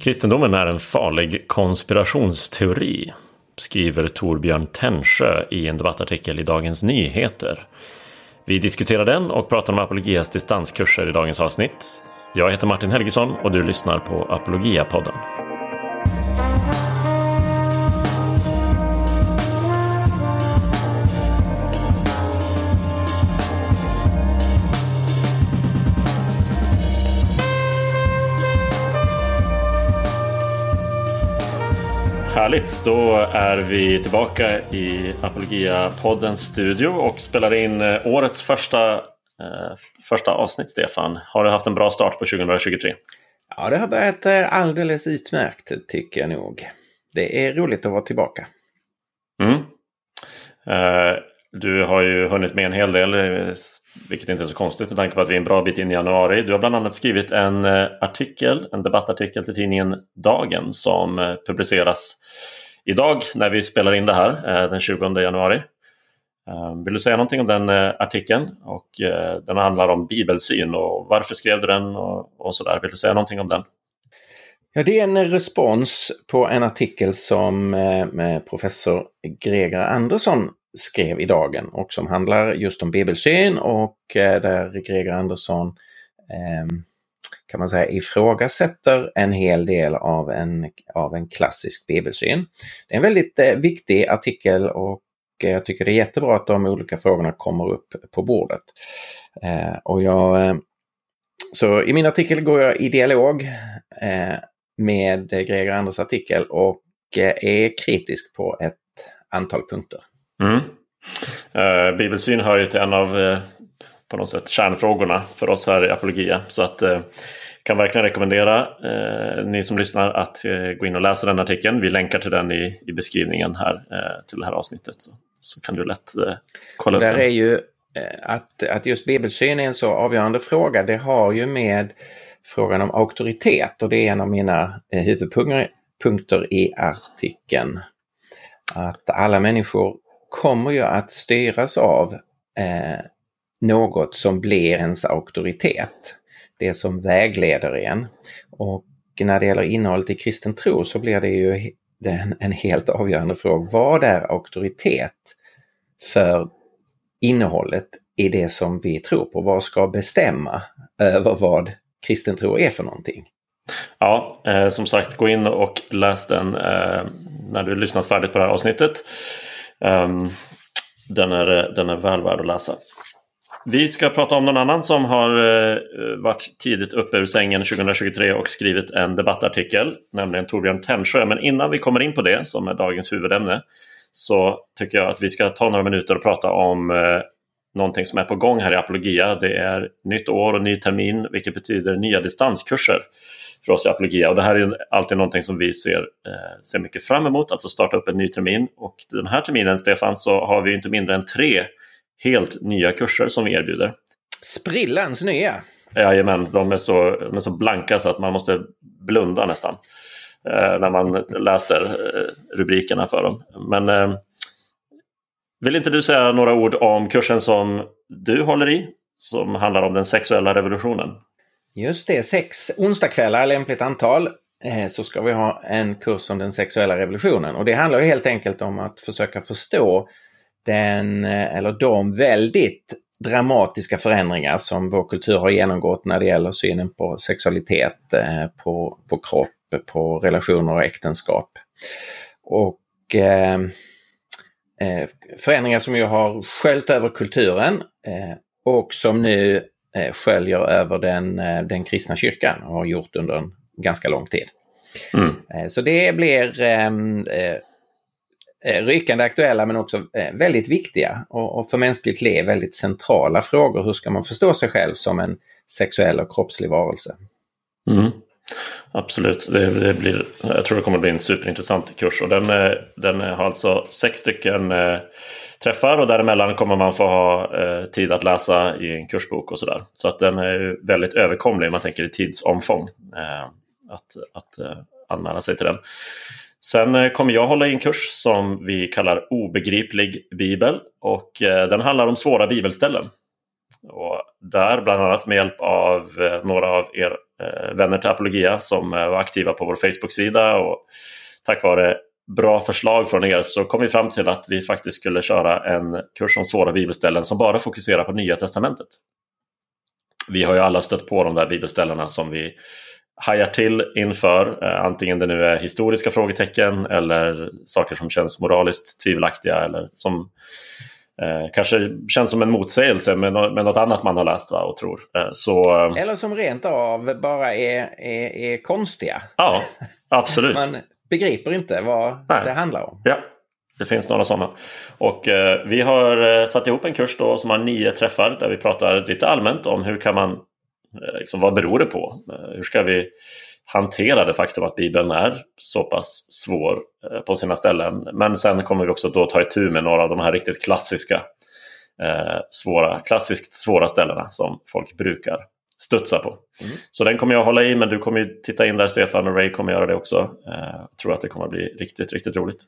Kristendomen är en farlig konspirationsteori, skriver Torbjörn Tännsjö i en debattartikel i Dagens Nyheter. Vi diskuterar den och pratar om Apologias distanskurser i dagens avsnitt. Jag heter Martin Helgesson och du lyssnar på Apologia-podden. Härligt, då är vi tillbaka i Apologia-poddens studio och spelar in eh, årets första, eh, första avsnitt, Stefan. Har du haft en bra start på 2023? Ja, det har börjat eh, alldeles utmärkt tycker jag nog. Det är roligt att vara tillbaka. Mm. Eh, du har ju hunnit med en hel del, eh, vilket inte är så konstigt med tanke på att vi är en bra bit in i januari. Du har bland annat skrivit en eh, artikel, en debattartikel till tidningen Dagen som eh, publiceras idag när vi spelar in det här den 20 januari. Vill du säga någonting om den artikeln? Och den handlar om bibelsyn och varför skrev du den och, och sådär. Vill du säga någonting om den? Ja, det är en respons på en artikel som professor Greger Andersson skrev i Dagen och som handlar just om bibelsyn och eh, där Greger Andersson ehm, kan man säga ifrågasätter en hel del av en, av en klassisk bibelsyn. Det är en väldigt eh, viktig artikel och eh, jag tycker det är jättebra att de olika frågorna kommer upp på bordet. och jag, så i min artikel går jag i dialog med Greger Anders artikel och är kritisk på ett antal punkter. Mm. Uh, bibelsyn hör ju till en av uh, på något sätt kärnfrågorna för oss här i Apologia. Så att uh, kan verkligen rekommendera uh, ni som lyssnar att gå in och läsa den artikeln. Vi länkar till den i, i beskrivningen här till det här avsnittet. Så, så kan du lätt kolla upp den. Är ju, att, att just bibelsyn är en så avgörande fråga. Det har ju med frågan om auktoritet och det är en av mina huvudpunkter i artikeln. Att alla människor kommer ju att styras av eh, något som blir ens auktoritet. Det som vägleder en. Och när det gäller innehållet i kristen tro så blir det ju en, en helt avgörande fråga. Vad är auktoritet för innehållet i det som vi tror på? Vad ska bestämma över vad kristen tro är för någonting? Ja, eh, som sagt, gå in och läs den eh, när du lyssnat färdigt på det här avsnittet. Um, den, är, eh, den är väl värd att läsa. Vi ska prata om någon annan som har uh, varit tidigt uppe ur sängen 2023 och skrivit en debattartikel, nämligen Torbjörn Tännsjö. Men innan vi kommer in på det, som är dagens huvudämne, så tycker jag att vi ska ta några minuter och prata om uh, någonting som är på gång här i Apologia. Det är nytt år och ny termin, vilket betyder nya distanskurser för oss i Apologia. Och det här är alltid någonting som vi ser, eh, ser mycket fram emot, att få starta upp en ny termin. Och den här terminen, Stefan, så har vi inte mindre än tre helt nya kurser som vi erbjuder. Sprillans nya! Jajamän, de är så, de är så blanka så att man måste blunda nästan eh, när man läser eh, rubrikerna för dem. Men vill inte du säga några ord om kursen som du håller i, som handlar om den sexuella revolutionen? Just det, sex onsdagskvällar, lämpligt antal, eh, så ska vi ha en kurs om den sexuella revolutionen. Och det handlar helt enkelt om att försöka förstå den, eh, eller de väldigt dramatiska förändringar som vår kultur har genomgått när det gäller synen på sexualitet, eh, på, på kropp, på relationer och äktenskap. Och eh, förändringar som ju har sköljt över kulturen eh, och som nu sköljer över den, eh, den kristna kyrkan och har gjort under en ganska lång tid. Mm. Eh, så det blir ehm, eh, eh, rykande aktuella men också eh, väldigt viktiga och, och för mänskligt liv väldigt centrala frågor. Hur ska man förstå sig själv som en sexuell och kroppslig varelse? Mm. Absolut, det, det, blir, jag tror det kommer bli en superintressant kurs och den, eh, den eh, har alltså sex stycken eh, träffar och däremellan kommer man få ha tid att läsa i en kursbok och sådär. Så att den är väldigt överkomlig om man tänker i tidsomfång att, att anmäla sig till den. Sen kommer jag hålla i en kurs som vi kallar Obegriplig bibel och den handlar om svåra bibelställen. Och där bland annat med hjälp av några av er Eh, vänner till Apologia som eh, var aktiva på vår Facebook-sida. Och tack vare bra förslag från er så kom vi fram till att vi faktiskt skulle köra en kurs om svåra bibelställen som bara fokuserar på Nya Testamentet. Vi har ju alla stött på de där bibelställena som vi hajar till inför, eh, antingen det nu är historiska frågetecken eller saker som känns moraliskt tvivelaktiga eller som eh, kanske känns som en motsägelse med, med något annat man har läst va, och tror. Eh, så, eh, eller som rent av bara är, är, är konstiga. Ja, absolut. man begriper inte vad Nej. det handlar om. Ja, det finns några sådana. Och eh, vi har eh, satt ihop en kurs då som har nio träffar där vi pratar lite allmänt om hur kan man Eh, liksom, vad beror det på? Hur ska vi hantera det faktum att Bibeln är så pass svår eh, på sina ställen? Men sen kommer vi också då ta itu med några av de här riktigt klassiska svåra, klassiskt svåra ställena som folk brukar studsa på. Mm. Så den kommer jag hålla i, men du kommer ju titta in där Stefan och Ray kommer göra det också. Jag tror att det kommer bli riktigt, riktigt roligt.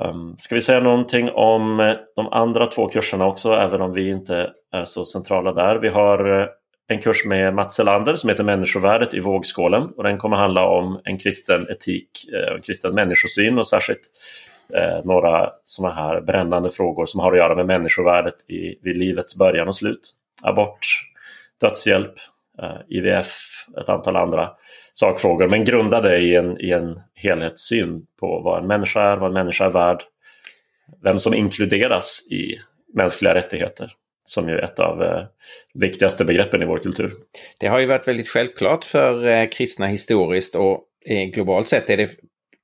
Um, ska vi säga någonting om de andra två kurserna också, även om vi inte är så centrala där. Vi har en kurs med Mats Selander som heter Människovärdet i vågskålen. Och den kommer handla om en kristen etik, eh, en kristen människosyn och särskilt eh, några sådana här brännande frågor som har att göra med människovärdet i, vid livets början och slut. Abort, dödshjälp, eh, IVF, ett antal andra sakfrågor. Men grundade i en, i en helhetssyn på vad en människa är, vad en människa är värd, vem som inkluderas i mänskliga rättigheter som ju är ett av eh, viktigaste begreppen i vår kultur. Det har ju varit väldigt självklart för eh, kristna historiskt och eh, globalt sett är det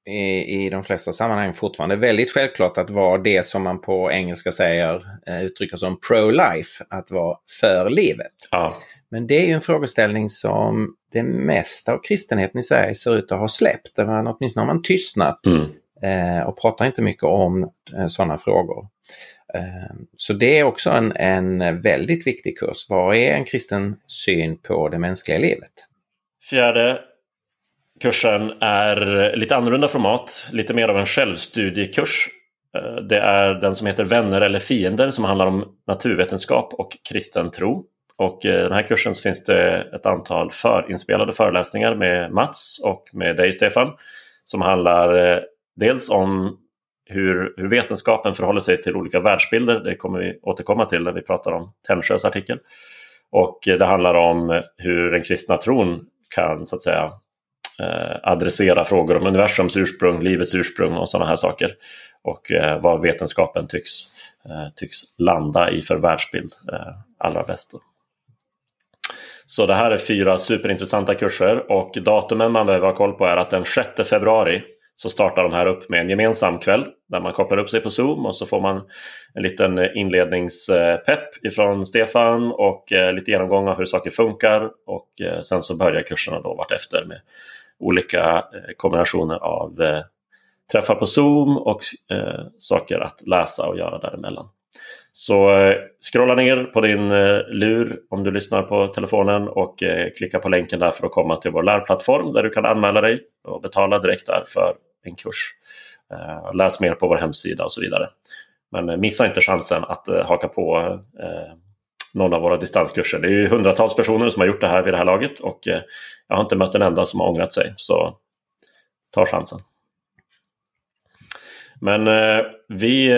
i, i de flesta sammanhang fortfarande väldigt självklart att vara det som man på engelska säger, eh, uttrycker som pro-life, att vara för livet. Ja. Men det är ju en frågeställning som det mesta av kristenheten i Sverige ser ut att ha släppt. Man, åtminstone har man tystnat mm. eh, och pratar inte mycket om eh, sådana frågor. Ehm, så det är också en, en väldigt viktig kurs. Vad är en kristen syn på det mänskliga livet? Fjärde kursen är lite annorlunda format, lite mer av en självstudiekurs. Ehm, det är den som heter Vänner eller fiender som handlar om naturvetenskap och kristen tro. Och i den här kursen så finns det ett antal förinspelade föreläsningar med Mats och med dig Stefan som handlar eh, dels om hur, hur vetenskapen förhåller sig till olika världsbilder. Det kommer vi återkomma till när vi pratar om Tännsjös artikel. Och det handlar om hur den kristna tron kan så att säga eh, adressera frågor om universums ursprung, livets ursprung och sådana här saker. Och eh, vad vetenskapen tycks, eh, tycks landa i för världsbild allra bäst. Så det här är fyra superintressanta kurser och datumen man behöver ha koll på är att den 6 februari så startar de här upp med en gemensam kväll där man kopplar upp sig på Zoom och så får man en liten inledningspepp ifrån Stefan och eh, lite genomgång av hur saker funkar och eh, sen så börjar kurserna då vartefter med olika eh, kombinationer av träffar på Zoom och saker att läsa och göra däremellan. Så scrolla ner på din lur om du lyssnar på telefonen och klicka på länken där för att komma till vår lärplattform där du kan anmäla dig och betala direkt där för en kurs. Eh, läs mer på vår hemsida och så vidare. Men eh, missa inte chansen att eh, haka på någon av våra distanskurser. Det är ju hundratals personer som har gjort det här vid det här laget och jag har inte mött en enda som har ångrat sig. Så ta chansen. Men vi,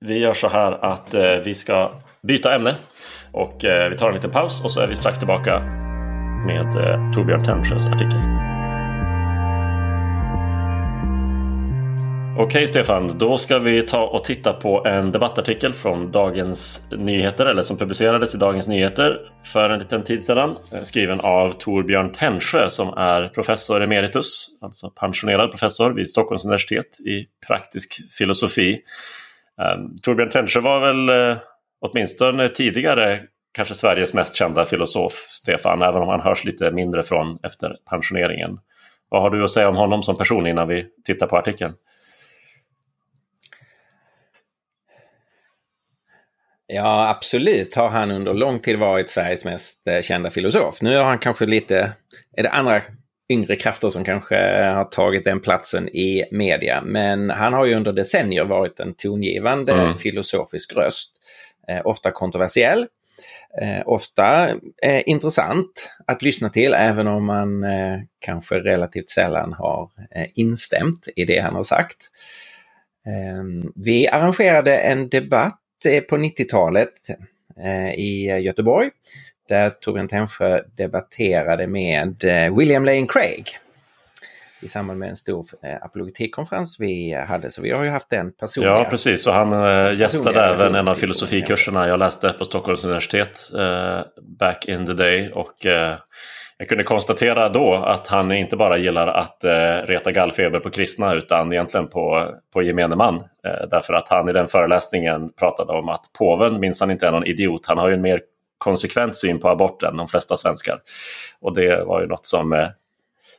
vi gör så här att vi ska byta ämne och vi tar en liten paus och så är vi strax tillbaka med Torbjörn Tännsjös artikel. Okej Stefan, då ska vi ta och titta på en debattartikel från Dagens Nyheter eller som publicerades i Dagens Nyheter för en liten tid sedan. Eh, skriven av Torbjörn Tännsjö som är professor emeritus, alltså pensionerad professor vid Stockholms universitet i praktisk filosofi. Ehm, Torbjörn Tännsjö var väl eh, åtminstone tidigare kanske Sveriges mest kända filosof, Stefan, även om han hörs lite mindre från efter pensioneringen. Vad har du att säga om honom som person innan vi tittar på artikeln? Ja, absolut har han under lång tid varit Sveriges mest eh, kända filosof. Nu har han kanske lite, är det andra yngre krafter som kanske har tagit den platsen i media. Men han har ju under decennier varit en tongivande mm. filosofisk röst. Eh, ofta kontroversiell. Eh, ofta eh, intressant att lyssna till även om man eh, kanske relativt sällan har eh, instämt i det han har sagt. Eh, vi arrangerade en debatt eh, på 90-talet i Göteborg där Torbjörn Tännsjö debatterade med William Lane Craig i samband med en stor eh, apologetikkonferens vi hade. Så vi har ju haft den personliga. Ja, precis. Och han eh, gästade även en av filosofikurserna jag läste på Stockholms universitet eh, back in the day. Och eh, jag kunde konstatera då att han inte bara gillar att eh, reta gallfeber på kristna utan egentligen på, på gemene man. Eh, därför att han i den föreläsningen pratade om att påven minsann inte är någon idiot. Han har ju en mer konsekvent syn på abort än de flesta svenskar. Och det var ju något som eh,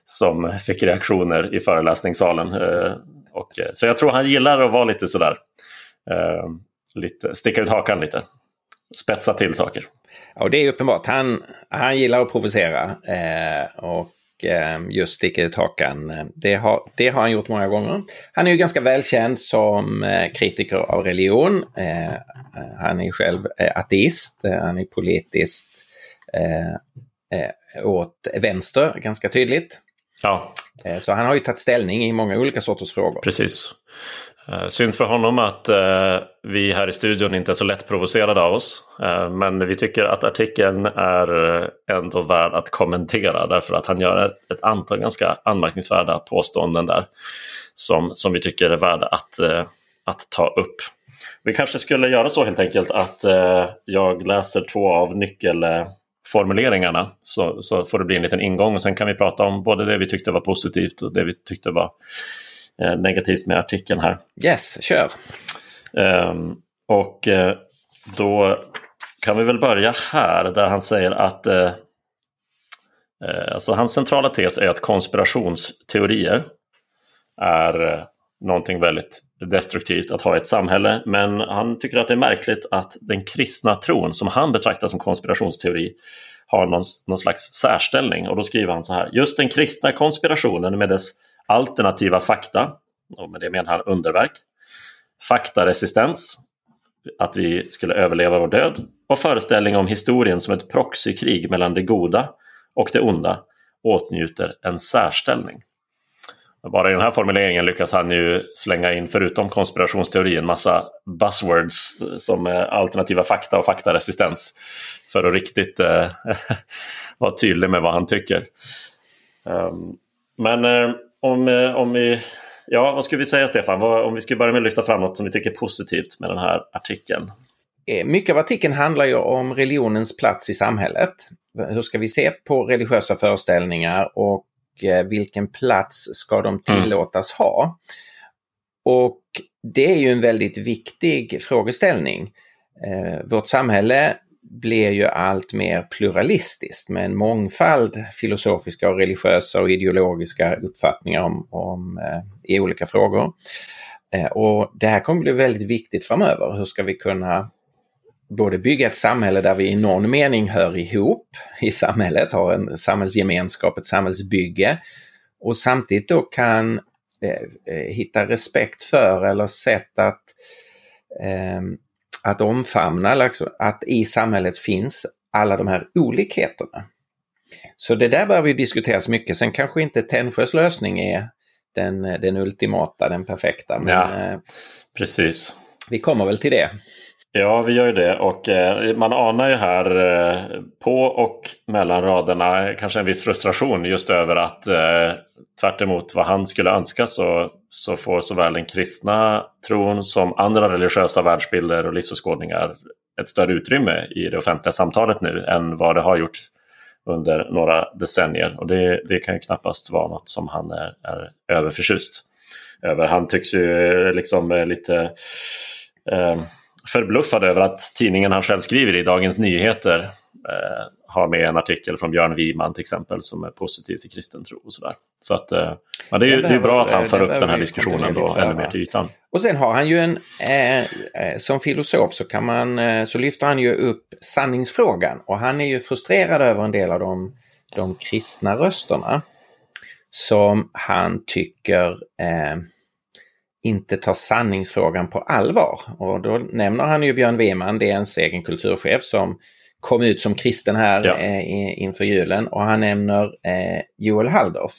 som fick reaktioner i föreläsningssalen. Eh, och, eh, så jag tror han gillar att vara lite sådär, eh, lite, sticka ut hakan lite, spetsa till saker. Ja, det är uppenbart. Han, han gillar att provocera eh, och eh, just sticka ut hakan. Det har, det har han gjort många gånger. Han är ju ganska välkänd som eh, kritiker av religion. han är själv ateist, han är politiskt åt vänster ganska tydligt. Ja. Eh, så han har ju tagit ställning i många olika sorters frågor. Precis. Eh, synd för honom att eh, vi här i studion inte är så lätt provocerade av oss. Eh, men vi tycker att artikeln är eh, ändå värd att kommentera därför att han gör ett, ett antal ganska anmärkningsvärda påståenden där som, som vi tycker är värda att, att ta upp. Vi kanske skulle göra så helt enkelt att jag läser två av nyckelformuleringarna. så, så får det bli en liten ingång och sen kan vi prata om både det vi tyckte var positivt och det vi tyckte var negativt med artikeln här. Yes, kör! Um, och uh, då kan vi väl börja här där han säger att uh, alltså hans centrala tes är att konspirationsteorier är någonting väldigt destruktivt att ha i ett samhälle. Men han tycker att det är märkligt att den kristna tron som han betraktar som konspirationsteori har någon, någon slags särställning. Och då skriver han så här. Just den kristna konspirationen med dess alternativa fakta, och med det menar han underverk, faktaresistens, att vi skulle överleva vår död, och föreställning om historien som ett proxykrig mellan det goda och det onda åtnjuter en särställning. Bara i den här formuleringen lyckas han ju slänga in, förutom konspirationsteori, en massa buzzwords som eh, alternativa fakta och faktaresistens. För att riktigt eh, vara tydlig med vad han tycker. Um, men eh, om, eh, om vi... Ja, vad skulle vi säga Stefan? Vad, om vi skulle börja med att lyfta fram något som vi tycker är positivt med den här artikeln. Eh, mycket av artikeln handlar ju om religionens plats i samhället. Hur ska vi se på religiösa föreställningar och Eh, vilken plats ska de mm. tillåtas mm. ha? Och det är ju en väldigt viktig frågeställning. Vårt samhälle blir ju allt mer pluralistiskt med en mångfald filosofiska och religiösa och ideologiska uppfattningar om, om eh, i olika frågor. Eh, och det här kommer bli väldigt viktigt framöver. Hur ska vi kunna både bygga ett samhälle där vi i någon mening hör ihop i samhället, har en samhällsgemenskap, ett samhällsbygge och samtidigt då kan eh, eh hitta respekt för eller sätt att, eh, att omfamna, liksom, att i samhället finns alla de här olikheterna. Så det där behöver ju diskuteras mycket. Sen kanske inte Tännsjös lösning är den, den ultimata, den perfekta. Men, ja, eh, precis. Vi kommer väl till det. Ja, vi gör ju det och eh, man anar ju här eh, på och mellan raderna kanske en viss frustration just över att eh, tvärt vad han skulle önska så, så får såväl den kristna tron som andra religiösa världsbilder och livsåskådningar ett större utrymme i det offentliga samtalet nu än vad det har gjort under några decennier. Och det, det kan ju knappast vara något som han är, är överförtjust över. Han tycks ju eh, liksom eh, lite eh, förbluffad över att tidningen han själv skriver i Dagens Nyheter eh, har med en artikel från Björn Wiman till exempel som är positiv till kristen tro och sådär. Så att, eh, ja, det, är, det, det är bra att han för upp den här diskussionen då ännu mer till ytan. Och sen har han ju en, eh, eh, som filosof så kan man, eh, så lyfter han ju upp sanningsfrågan och han är ju frustrerad över en del av de, de kristna rösterna som han tycker eh, inte tar sanningsfrågan på allvar. Och då nämner han ju Björn Weman, DNs egen kulturchef, som kom ut som kristen här Ja. eh, inför julen och han nämner eh, Joel Halldorf.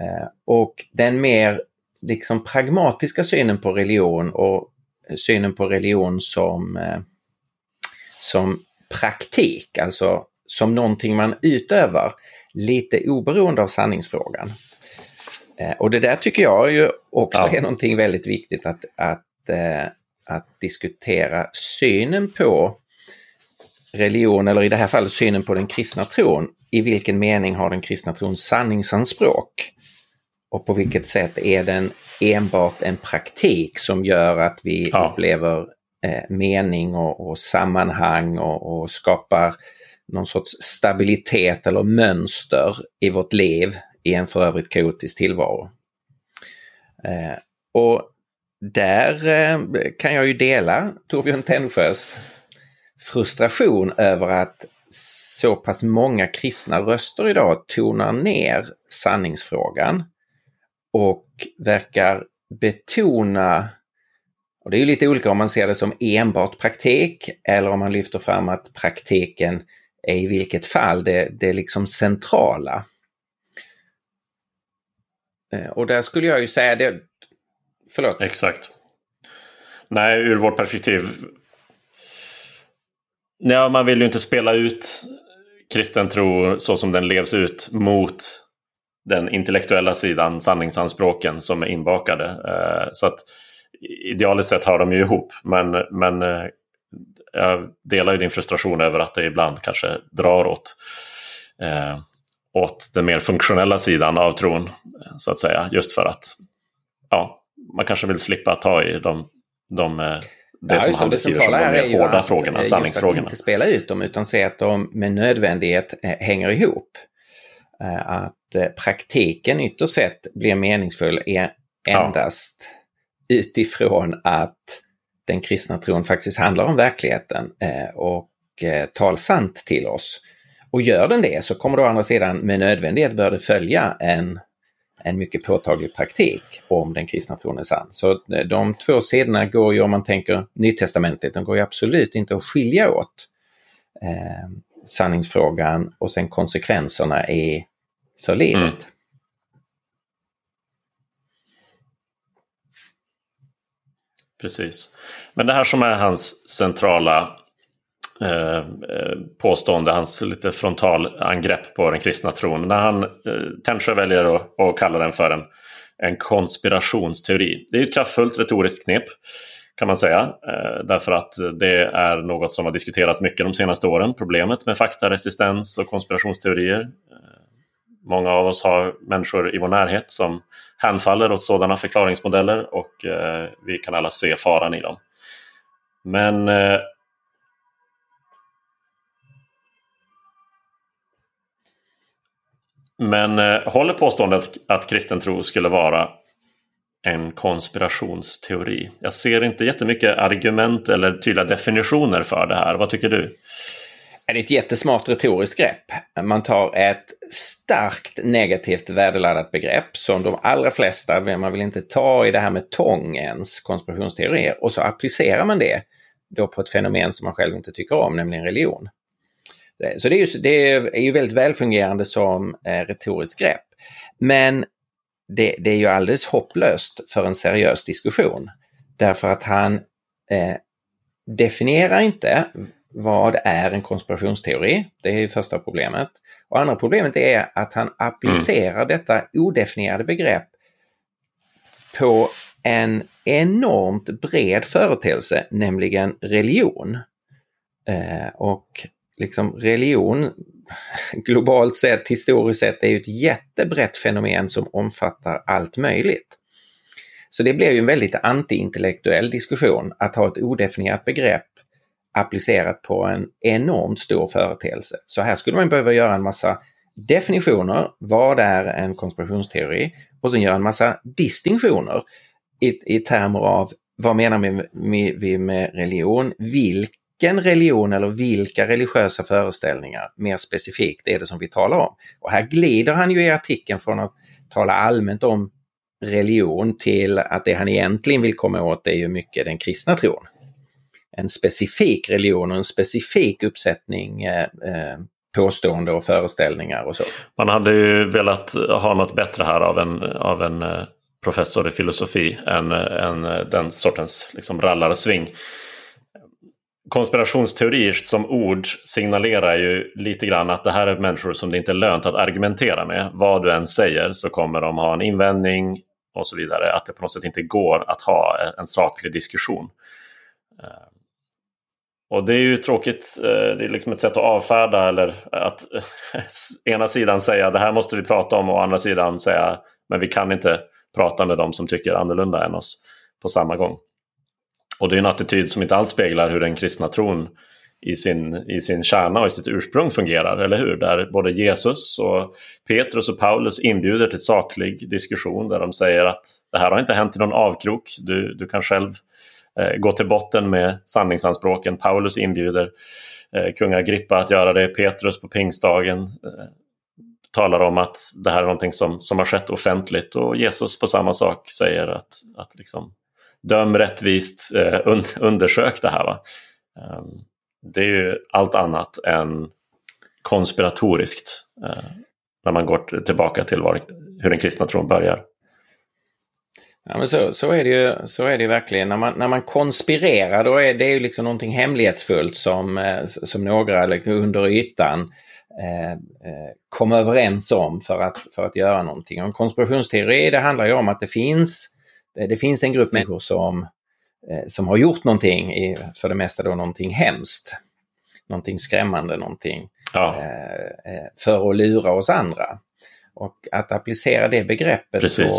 Eh, och den mer liksom pragmatiska synen på religion och synen på religion som, eh, som praktik, alltså som någonting man utövar lite oberoende av sanningsfrågan. Eh, och det där tycker jag ju också Ja. är någonting väldigt viktigt att, att, eh, att diskutera synen på religion, eller i det här fallet synen på den kristna tron. I vilken mening har den kristna tron sanningsanspråk? Och på vilket sätt är den enbart en praktik som gör att vi Ja. upplever eh, mening och, och sammanhang och, och skapar någon sorts stabilitet eller mönster i vårt liv i en för övrigt kaotisk tillvaro. Eh, och där eh, kan jag ju dela Torbjörn Tännsjös frustration över att så pass många kristna röster idag tonar ner sanningsfrågan och verkar betona, och det är ju lite olika om man ser det som enbart praktik eller om man lyfter fram att praktiken är i vilket fall det, det liksom centrala. Eh, och där skulle jag ju säga det, förlåt, Exakt. Nej, ur vårt perspektiv. Ja, man vill ju inte spela ut kristen tro så som den levs ut mot den intellektuella sidan, sanningsanspråken som är inbakade. Eh, så att idealiskt sett hör de ju ihop. Men, men eh, jag delar ju din frustration över att det ibland kanske drar åt, eh, åt den mer funktionella sidan av tron. Så att säga. Just för att ja, man kanske vill slippa ta i de, de, eh, det Ja, som han det, beskriver som de är mer hårda att, eh, frågorna, just att sanningsfrågorna. inte spela ut dem utan se att de med nödvändighet eh, hänger ihop. Eh, Att praktiken ytterst sett blir meningsfull är Ja. endast utifrån att den kristna tron faktiskt handlar om verkligheten och talar sant till oss. Och gör den det så kommer då å andra sidan med nödvändighet bör det följa en, en mycket påtaglig praktik om den kristna tron är sann. Så eh, de två sidorna går ju, om man tänker Nytestamentet, de går ju absolut inte att skilja åt. Eh, sanningsfrågan och sen konsekvenserna är för livet. Mm. Precis. Men det här som är hans centrala eh, påstående, hans lite frontalangrepp på den kristna tron. När han, eh, Tännsjö väljer att, att kalla den för en, en konspirationsteori. Det är ett kraftfullt retoriskt knep kan man säga. Eh, därför att det är något som har diskuterats mycket de senaste åren. Problemet med faktaresistens och konspirationsteorier. Eh, många av oss har människor i vår närhet som hänfaller åt sådana förklaringsmodeller och eh, vi kan alla se faran i dem. Men eh, Men eh, håller påståendet att kristen tro skulle vara en konspirationsteori? Jag ser inte jättemycket argument eller tydliga definitioner för det här. Vad tycker du? Det är ett jättesmart retoriskt grepp. Man tar ett starkt negativt värdeladdat begrepp som de allra flesta, man vill inte ta i det här med tång ens, konspirationsteorier, och så applicerar man det då på ett fenomen som man själv inte tycker om, nämligen religion. Så det är ju, det är ju väldigt välfungerande som eh, retoriskt grepp. Men det, det är ju alldeles hopplöst för en seriös diskussion. Därför att han eh, definierar inte vad är en konspirationsteori? Det är ju första problemet. Och andra problemet är att han applicerar detta odefinierade begrepp på en enormt bred företeelse, nämligen religion. Eh, och liksom religion globalt sett, historiskt sett, är ju ett jättebrett fenomen som omfattar allt möjligt. Så det blir ju en väldigt antiintellektuell diskussion att ha ett odefinierat begrepp applicerat på en enormt stor företeelse. Så här skulle man behöva göra en massa definitioner. Vad är en konspirationsteori? Och sen göra en massa distinktioner i, i termer av vad menar vi med, vi med religion? Vilken religion eller vilka religiösa föreställningar mer specifikt är det som vi talar om? Och här glider han ju i artikeln från att tala allmänt om religion till att det han egentligen vill komma åt är ju mycket den kristna tron. en specifik religion och en specifik uppsättning eh, eh, påstående och föreställningar och så. Man hade ju velat ha något bättre här av en, av en eh, professor i filosofi än, än den sortens liksom rallarsving konspirationsteorier som ord signalerar ju lite grann att det här är människor som det inte är lönt att argumentera med. Vad du än säger så kommer de ha en invändning och så vidare. Att det på något sätt inte går att ha en saklig diskussion. Eh, och det är ju tråkigt. Eh, det är liksom ett sätt att avfärda eller att eh, ena sidan säga det här måste vi prata om och andra sidan säga men vi kan inte prata med dem som tycker annorlunda än oss på samma gång. Och det är en attityd som inte alls speglar hur den kristna tron i sin, i sin kärna och i sitt ursprung fungerar, eller hur? Där både Jesus och Petrus och Paulus inbjuder till saklig diskussion där de säger att det här har inte hänt i någon avkrok. Du, du kan själv eh, gå till botten med sanningsanspråken. Paulus inbjuder eh, kung Agrippa att göra det. Petrus på pingstdagen eh, talar om att det här är någonting som, som har skett offentligt och Jesus på samma sak säger att, att liksom, döm rättvist, eh, un undersök det här. Va? Um, det är ju allt annat än konspiratoriskt eh, när man går tillbaka till var, hur den kristna tron börjar. Ja, men så, så, är det ju, så är det ju verkligen. När man, när man konspirerar då är det ju liksom någonting hemlighetsfullt som, eh, som några under ytan eh, eh, kom överens om för att, för att göra någonting. Och en konspirationsteori det handlar ju om att det finns det finns en grupp människor som, eh, som har gjort någonting, för det mesta då någonting hemskt. Någonting skrämmande, någonting ja. Eh, eh, för att lura oss andra. Och att applicera det begreppet på,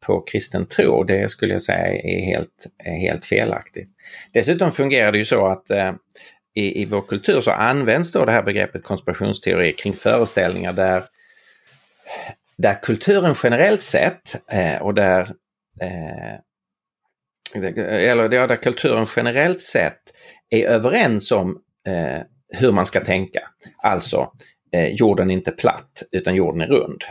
på kristen tro, det skulle jag säga är helt, helt felaktigt. Dessutom fungerar det ju så att i, i vår kultur så används då det här begreppet konspirationsteori kring föreställningar där, där kulturen generellt sett och där eh, Eh, eller där kulturen generellt sett är överens om eh, hur man ska tänka. Alltså, eh, jorden är inte platt utan jorden är rund.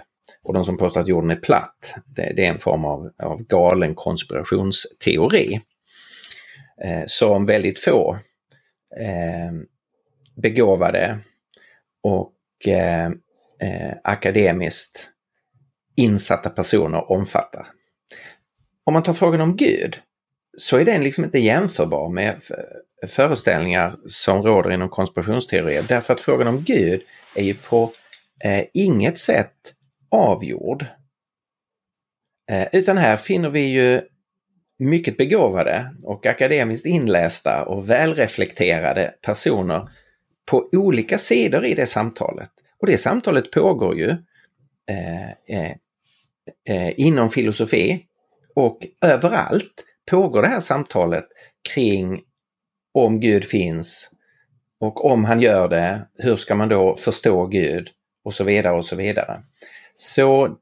Och de som påstår att jorden är platt, det, det är en form av, av galen konspirationsteori. Eh, som väldigt få eh, begåvade och eh, eh, akademiskt insatta personer omfattar om man tar frågan om Gud så är den liksom inte jämförbar med föreställningar som råder inom konspirationsteorier. Därför att frågan om Gud är ju på eh, inget sätt avgjord. Eh, utan här finner vi ju mycket begåvade och akademiskt inlästa och välreflekterade personer på olika sidor i det samtalet. Och det samtalet pågår ju eh, eh, eh inom filosofi, och överallt pågår det här samtalet kring om Gud finns och om han gör det, hur ska man då förstå Gud och så vidare och så vidare. Så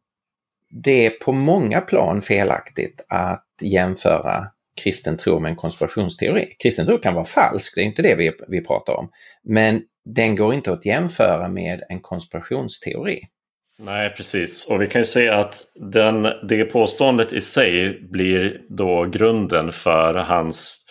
det är på många plan felaktigt att jämföra kristen tro med en konspirationsteori. Kristen tro kan vara falsk, det är inte det vi, vi pratar om. Men den går inte att jämföra med en konspirationsteori. Nej, precis. Och vi kan ju säga att den, det påståendet i sig blir då grunden för hans,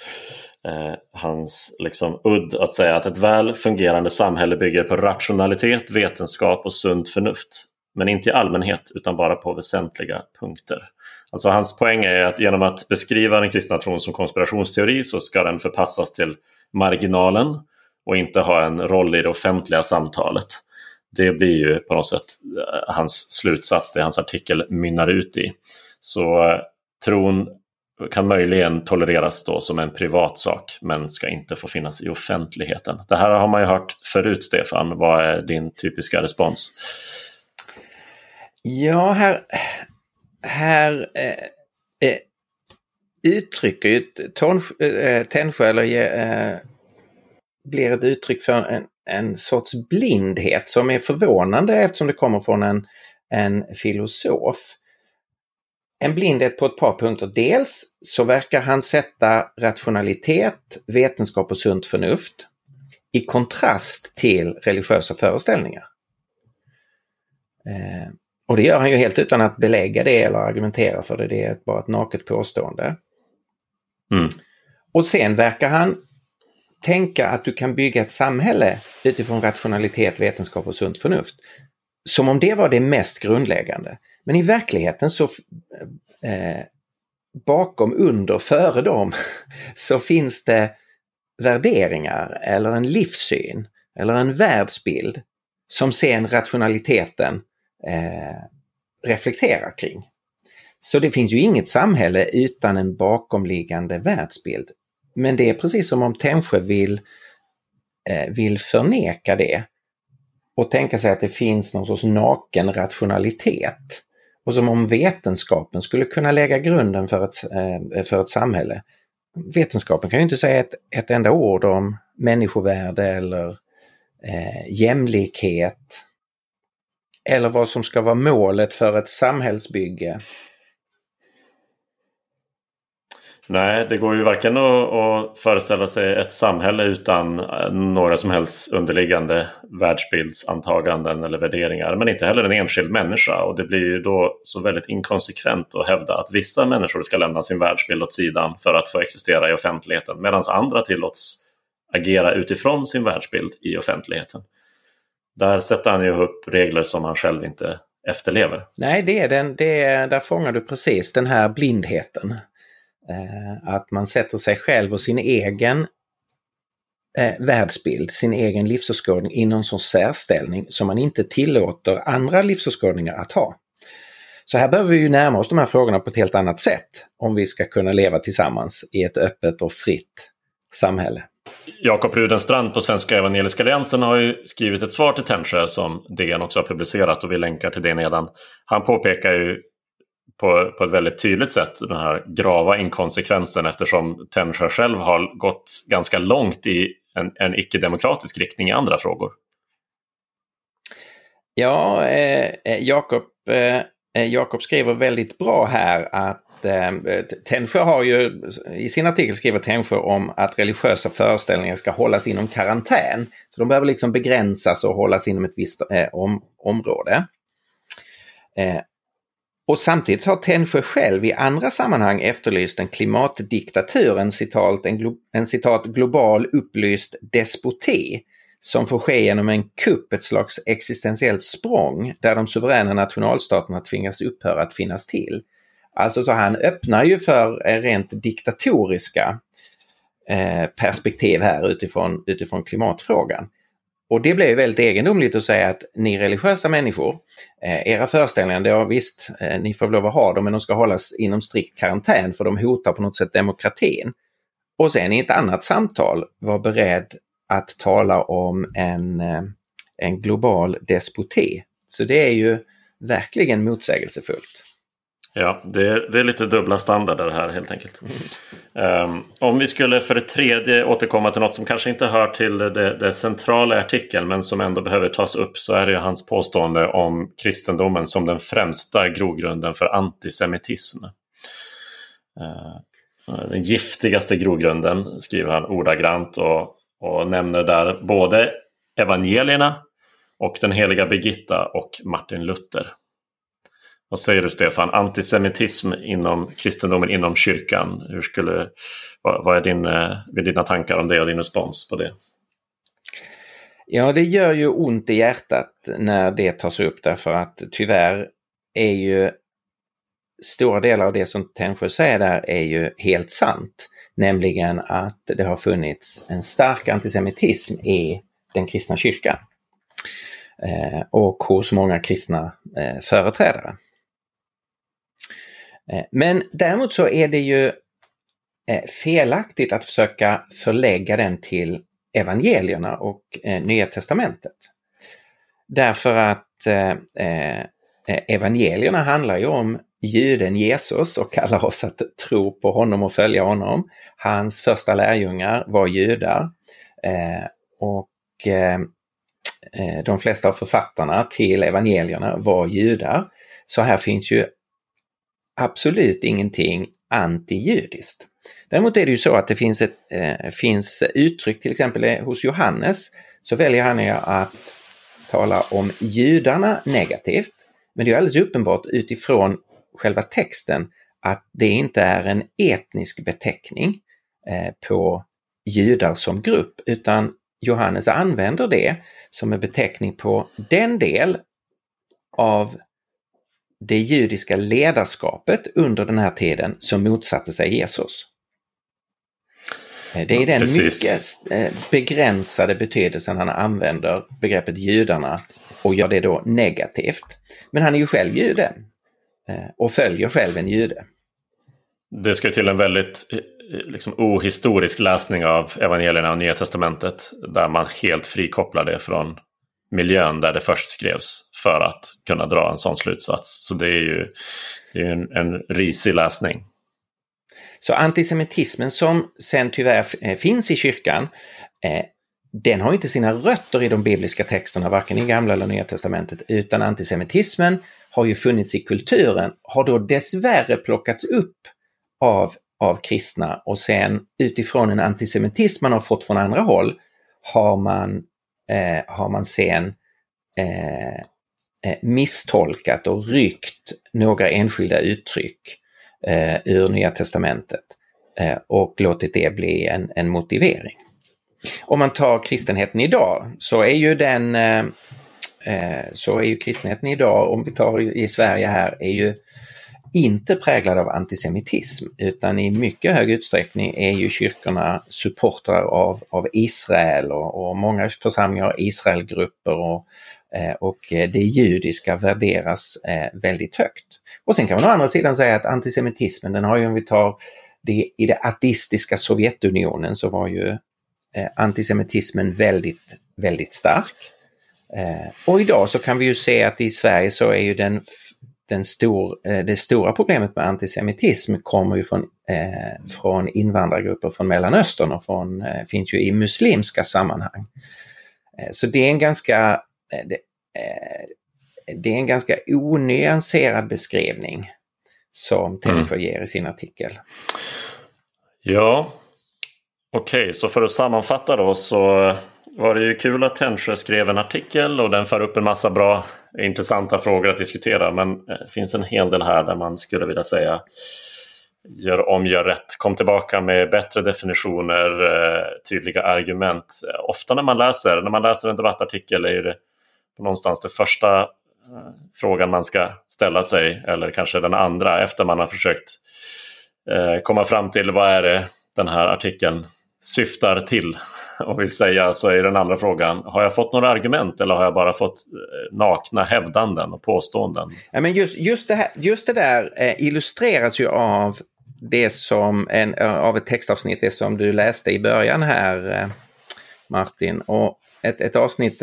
eh, hans liksom udd att säga att ett väl fungerande samhälle bygger på rationalitet, vetenskap och sunt förnuft. Men inte i allmänhet utan bara på väsentliga punkter. Alltså hans poäng är att genom att beskriva den kristna tron som konspirationsteori så ska den förpassas till marginalen och inte ha en roll i det offentliga samtalet det blir ju på något sätt eh, hans slutsats, det hans artikel mynnar ut i. Så eh, tron kan möjligen tolereras då som en privat sak men ska inte få finnas i offentligheten. Det här har man ju hört förut Stefan. Vad är din typiska respons? Ja, här, här eh, eh, uttrycker ju eh, eh Tännsjö, eller eh, blir ett uttryck för en, en sorts blindhet som är förvånande eftersom det kommer från en, en filosof. En blindhet på ett par punkter. Dels så verkar han sätta rationalitet, vetenskap och sunt förnuft i kontrast till religiösa föreställningar. Eh, och det gör han ju helt utan att belägga det eller argumentera för det. Det är bara ett naket påstående. Mm. Och sen verkar han tänka att du kan bygga ett samhälle utifrån rationalitet, vetenskap och sunt förnuft. Som om det var det mest grundläggande. Men i verkligheten så eh, bakom, under, före dem så finns det värderingar eller en livssyn eller en världsbild som sen rationaliteten eh, reflekterar kring. Så det finns ju inget samhälle utan en bakomliggande världsbild. Men det är precis som om Tännsjö vill, eh, vill förneka det och tänka sig att det finns någon sorts naken rationalitet. Och som om vetenskapen skulle kunna lägga grunden för ett, eh, för ett samhälle. Vetenskapen kan ju inte säga ett, ett enda ord om människovärde eller eh, jämlikhet. Eller vad som ska vara målet för ett samhällsbygge. Nej, det går ju varken att, att föreställa sig ett samhälle utan eh, några som helst underliggande världsbildsantaganden eller värderingar. Men inte heller en enskild människa. Och det blir ju då så väldigt inkonsekvent att hävda att vissa människor ska lämna sin världsbild åt sidan för att få existera i offentligheten. Medan andra tillåts agera utifrån sin världsbild i offentligheten. Där sätter han ju upp regler som han själv inte efterlever. Nej, det är den, det är, där fångar du precis den här blindheten. Eh, att man sätter sig själv och sin egen eh, världsbild, sin egen livsåskådning i någon sorts särställning som man inte tillåter andra livsåskådningar att ha. Så här behöver vi ju närma oss de här frågorna på ett helt annat sätt om vi ska kunna leva tillsammans i ett öppet och fritt samhälle. Jakob Rudenstrand på Svenska Evangeliska Alliansen har ju skrivit ett svar till Tännsjö som DN också har publicerat och vi länkar till det nedan. Han påpekar ju på, på ett väldigt tydligt sätt den här grava inkonsekvensen eftersom Tännsjö själv har gått ganska långt i en, en icke-demokratisk riktning i andra frågor. Ja, eh, eh Jakob eh, eh, Jakob skriver väldigt bra här att eh, Tännsjö har ju i sin artikel skriver Tännsjö om att religiösa föreställningar ska hållas inom karantän. Så de behöver liksom begränsas och hållas inom ett visst eh, om, område. Eh, och samtidigt har Tännsjö själv i andra sammanhang efterlyst en klimatdiktatur, en citat, en, glo, en citat global upplyst despoti som får ske genom en kupp, ett slags existentiellt språng där de suveräna nationalstaterna tvingas upphöra att finnas till. Alltså så han öppnar ju för eh, rent diktatoriska eh, perspektiv här utifrån, utifrån klimatfrågan. Och det blir väldigt egendomligt att säga att ni religiösa människor, eh, era föreställningar, ja visst, eh, ni får lov att ha dem men de ska hållas inom strikt karantän för de hotar på något sätt demokratin. Och sen i ett annat samtal vara beredd att tala om en, eh, en global despoti. Så det är ju verkligen motsägelsefullt. Ja, det är, det är lite dubbla standarder här helt enkelt. Um, om vi skulle för det tredje återkomma till något som kanske inte hör till det, det centrala i artikeln men som ändå behöver tas upp så är det hans påstående om kristendomen som den främsta grogrunden för antisemitism. Uh, den giftigaste grogrunden skriver han ordagrant och, och nämner där både evangelierna och den heliga Birgitta och Martin Luther. Vad säger du Stefan? Antisemitism inom kristendomen inom kyrkan. Hur skulle, vad, vad är din, eh, är dina tankar om det och din respons på det? Ja, det gör ju ont i hjärtat när det tas upp därför att tyvärr är ju stora delar av det som Tännsjö säger där är ju helt sant. Nämligen att det har funnits en stark antisemitism i den kristna kyrkan. Eh, och hos många kristna eh, företrädare. Eh, men däremot så är det ju eh, felaktigt att försöka förlägga den till evangelierna och eh, Nya Testamentet. Därför att evangelierna handlar ju om juden Jesus och kallar oss att tro på honom och följa honom. Hans första lärjungar var judar och de flesta av författarna till evangelierna var judar. Så här finns ju absolut ingenting antijudiskt. Däremot är det ju så att det finns, ett, eh, finns uttryck, till exempel eh, hos Johannes, så väljer han ju att tala om judarna negativt. Men det är alldeles uppenbart utifrån själva texten att det inte är en etnisk beteckning eh, på judar som grupp, utan Johannes använder det som en beteckning på den del av det judiska ledarskapet under den här tiden som motsatte sig Jesus. Det är den Precis. mycket eh, begränsade betydelsen han använder begreppet judarna och gör det då negativt. Men han är ju själv jude eh, och följer själv en jude. Det ska till en väldigt eh, liksom, ohistorisk läsning av evangelierna och Nya Testamentet där man helt frikopplar det från miljön där det först skrevs för att kunna dra en sån slutsats. Så det är ju det är en, en risig läsning. Så antisemitismen som sen tyvärr eh, finns i kyrkan, eh, den har inte sina rötter i de bibliska texterna, varken i Gamla eller Nya Testamentet, utan antisemitismen har ju funnits i kulturen, har då dessvärre plockats upp av, av kristna och sen utifrån en antisemitism man har fått från andra håll har man, eh, har man sen eh, eh, misstolkat och ryckt några enskilda uttryck eh, ur Nya Testamentet eh, och låtit det bli en, en motivering. Om man tar kristenheten idag så är ju den eh, eh så är ju kristenheten idag, om vi tar i Sverige här, är ju inte präglad av antisemitism utan i mycket hög utsträckning är ju kyrkorna supportrar av, av Israel och, och många församlingar har Israelgrupper och, eh, och det judiska värderas eh, väldigt högt. Och sen kan man å andra sidan säga att antisemitismen, den har ju om vi tar det, i det ateistiska Sovjetunionen så var ju eh, antisemitismen väldigt, väldigt stark. Och idag så kan vi ju se att i Sverige så är ju den, den stor, det stora problemet med antisemitism kommer ju från, eh, från invandrargrupper från Mellanöstern och från, eh, finns ju i muslimska sammanhang. så det är en ganska Eh, det, eh, det är en ganska onyanserad beskrivning som Tännsjö mm. ger i sin artikel. Ja, okej, okay, så för att sammanfatta då så var det ju kul att Tännsjö skrev en artikel och den för upp en massa bra intressanta frågor att diskutera. Men det finns en hel del här där man skulle vilja säga gör om, gör rätt. Kom tillbaka med bättre definitioner, eh, tydliga argument. Ofta när man läser, när man läser en debattartikel är det någonstans den första eh, frågan man ska ställa sig eller kanske den andra efter man har försökt komma fram till vad är det den här artikeln syftar till och vill säga så är den andra frågan, har jag fått några argument eller har jag bara fått eh, nakna hävdanden och påståenden? Ja, men just, just, det, här, just det där eh, illustreras ju av det som en, eh, av ett textavsnitt, det som du läste i början här Martin. Och ett, ett avsnitt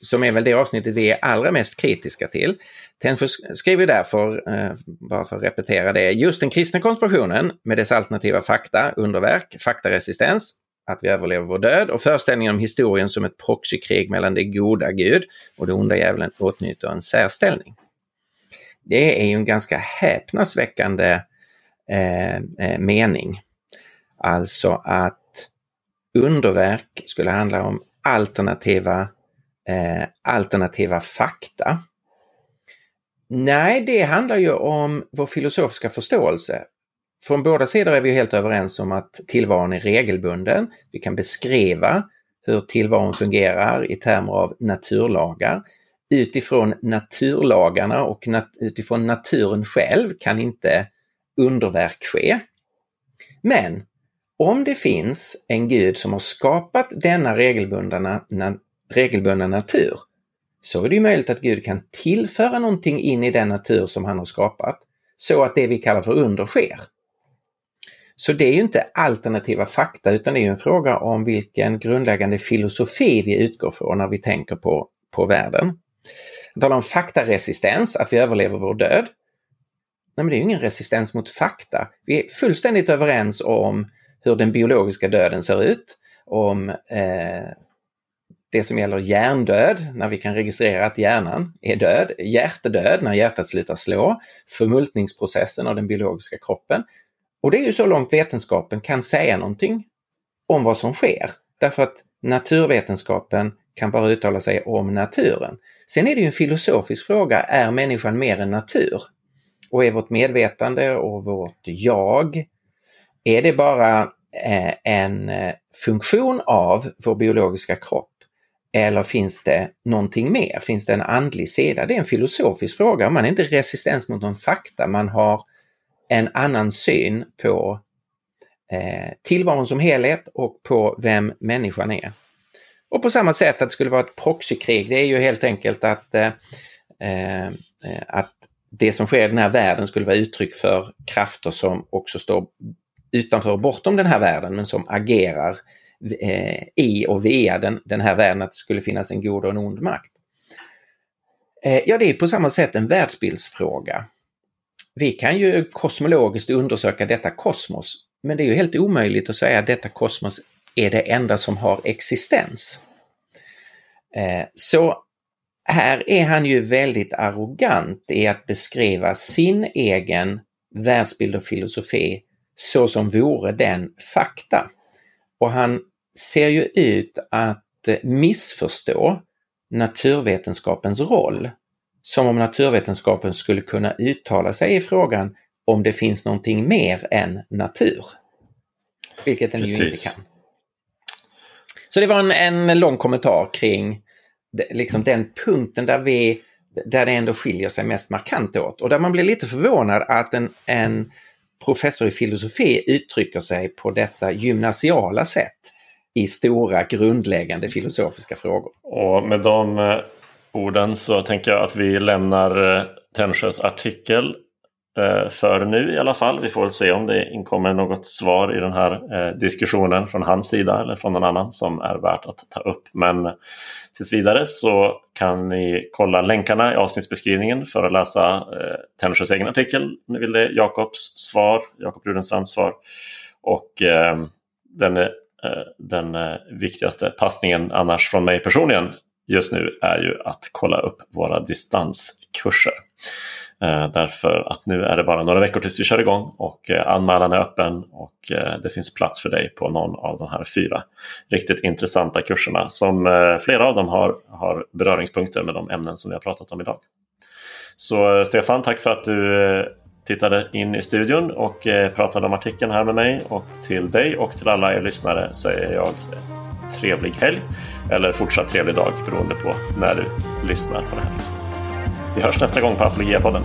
som är väl det avsnittet vi är allra mest kritiska till. Tännsjö skriver därför, eh, bara för att repetera det, just den kristna konspirationen med dess alternativa fakta, underverk, faktaresistens, att vi överlever vår död och föreställningen om historien som ett proxykrig mellan det goda Gud och det onda djävulen åtnjuter en särställning. Det är ju en ganska häpnadsväckande eh, eh mening. Alltså att underverk skulle handla om alternativa, eh, alternativa fakta. Nej, det handlar ju om vår filosofiska förståelse. Från båda sidor är vi helt överens om att tillvaron är regelbunden. Vi kan beskriva hur tillvaron fungerar i termer av naturlagar. Utifrån naturlagarna och nat utifrån naturen själv kan inte underverk ske. Men om det finns en gud som har skapat denna regelbundna, na, regelbundna natur så är det ju möjligt att Gud kan tillföra någonting in i den natur som han har skapat så att det vi kallar för under sker. Så det är ju inte alternativa fakta utan det är en fråga om vilken grundläggande filosofi vi utgår från när vi tänker på, på världen. Jag talar om faktaresistens, att vi överlever vår död. Nej, men det är ju ingen resistens mot fakta. Vi är fullständigt överens om hur den biologiska döden ser ut, om eh, det som gäller hjärndöd, när vi kan registrera att hjärnan är död, hjärtedöd, när hjärtat slutar slå, förmultningsprocessen av den biologiska kroppen. Och det är ju så långt vetenskapen kan säga någonting om vad som sker. Därför att naturvetenskapen kan bara uttala sig om naturen. Sen är det ju en filosofisk fråga, är människan mer än natur? Och är vårt medvetande och vårt jag är det bara eh, en eh, funktion av vår biologiska kropp? Eller finns det någonting mer? Finns det en andlig sida? Det är en filosofisk fråga. Man är inte resistens mot någon fakta, man har en annan syn på eh, tillvaron som helhet och på vem människan är. Och på samma sätt att det skulle vara ett proxykrig, det är ju helt enkelt att, eh, eh att det som sker i den här världen skulle vara uttryck för krafter som också står utanför och bortom den här världen men som agerar eh, i och via den, den här världen, att det skulle finnas en god och en ond makt. Eh, ja, det är på samma sätt en världsbildsfråga. Vi kan ju kosmologiskt undersöka detta kosmos, men det är ju helt omöjligt att säga att detta kosmos är det enda som har existens. Eh, så här är han ju väldigt arrogant i att beskriva sin egen världsbild och filosofi så som vore den fakta. Och han ser ju ut att missförstå naturvetenskapens roll. Som om naturvetenskapen skulle kunna uttala sig i frågan om det finns någonting mer än natur. Vilket den Precis. ju inte kan. Så det var en, en lång kommentar kring liksom den punkten där vi där det ändå skiljer sig mest markant åt och där man blir lite förvånad att en, en professor i filosofi uttrycker sig på detta gymnasiala sätt i stora grundläggande filosofiska frågor. Och med de eh, orden så tänker jag att vi lämnar eh, Tännsjös artikel Eh, för nu i alla fall. Vi får väl se om det inkommer något svar i den här eh, diskussionen från hans sida eller från någon annan som är värt att ta upp. Men eh, tills vidare så kan ni kolla länkarna i avsnittsbeskrivningen för att läsa Tännsjös egen artikel. Om ni vill det, Jakobs svar, Jakob Rudenstrands svar. Och den, den viktigaste passningen annars från mig personligen just nu är ju att kolla upp våra distanskurser. Eh, därför att nu är det bara några veckor tills vi kör igång och eh, anmälan är öppen och eh, det finns plats för dig på någon av de här fyra riktigt intressanta kurserna som flera av dem har, har beröringspunkter med de ämnen som vi har pratat om idag. Så Stefan, tack för att du tittade in i studion och pratade om artikeln här med mig och till dig och till alla er lyssnare säger jag trevlig helg eller fortsatt trevlig dag beroende på när du lyssnar på det här. Vi hörs nästa gång på Apologia-podden.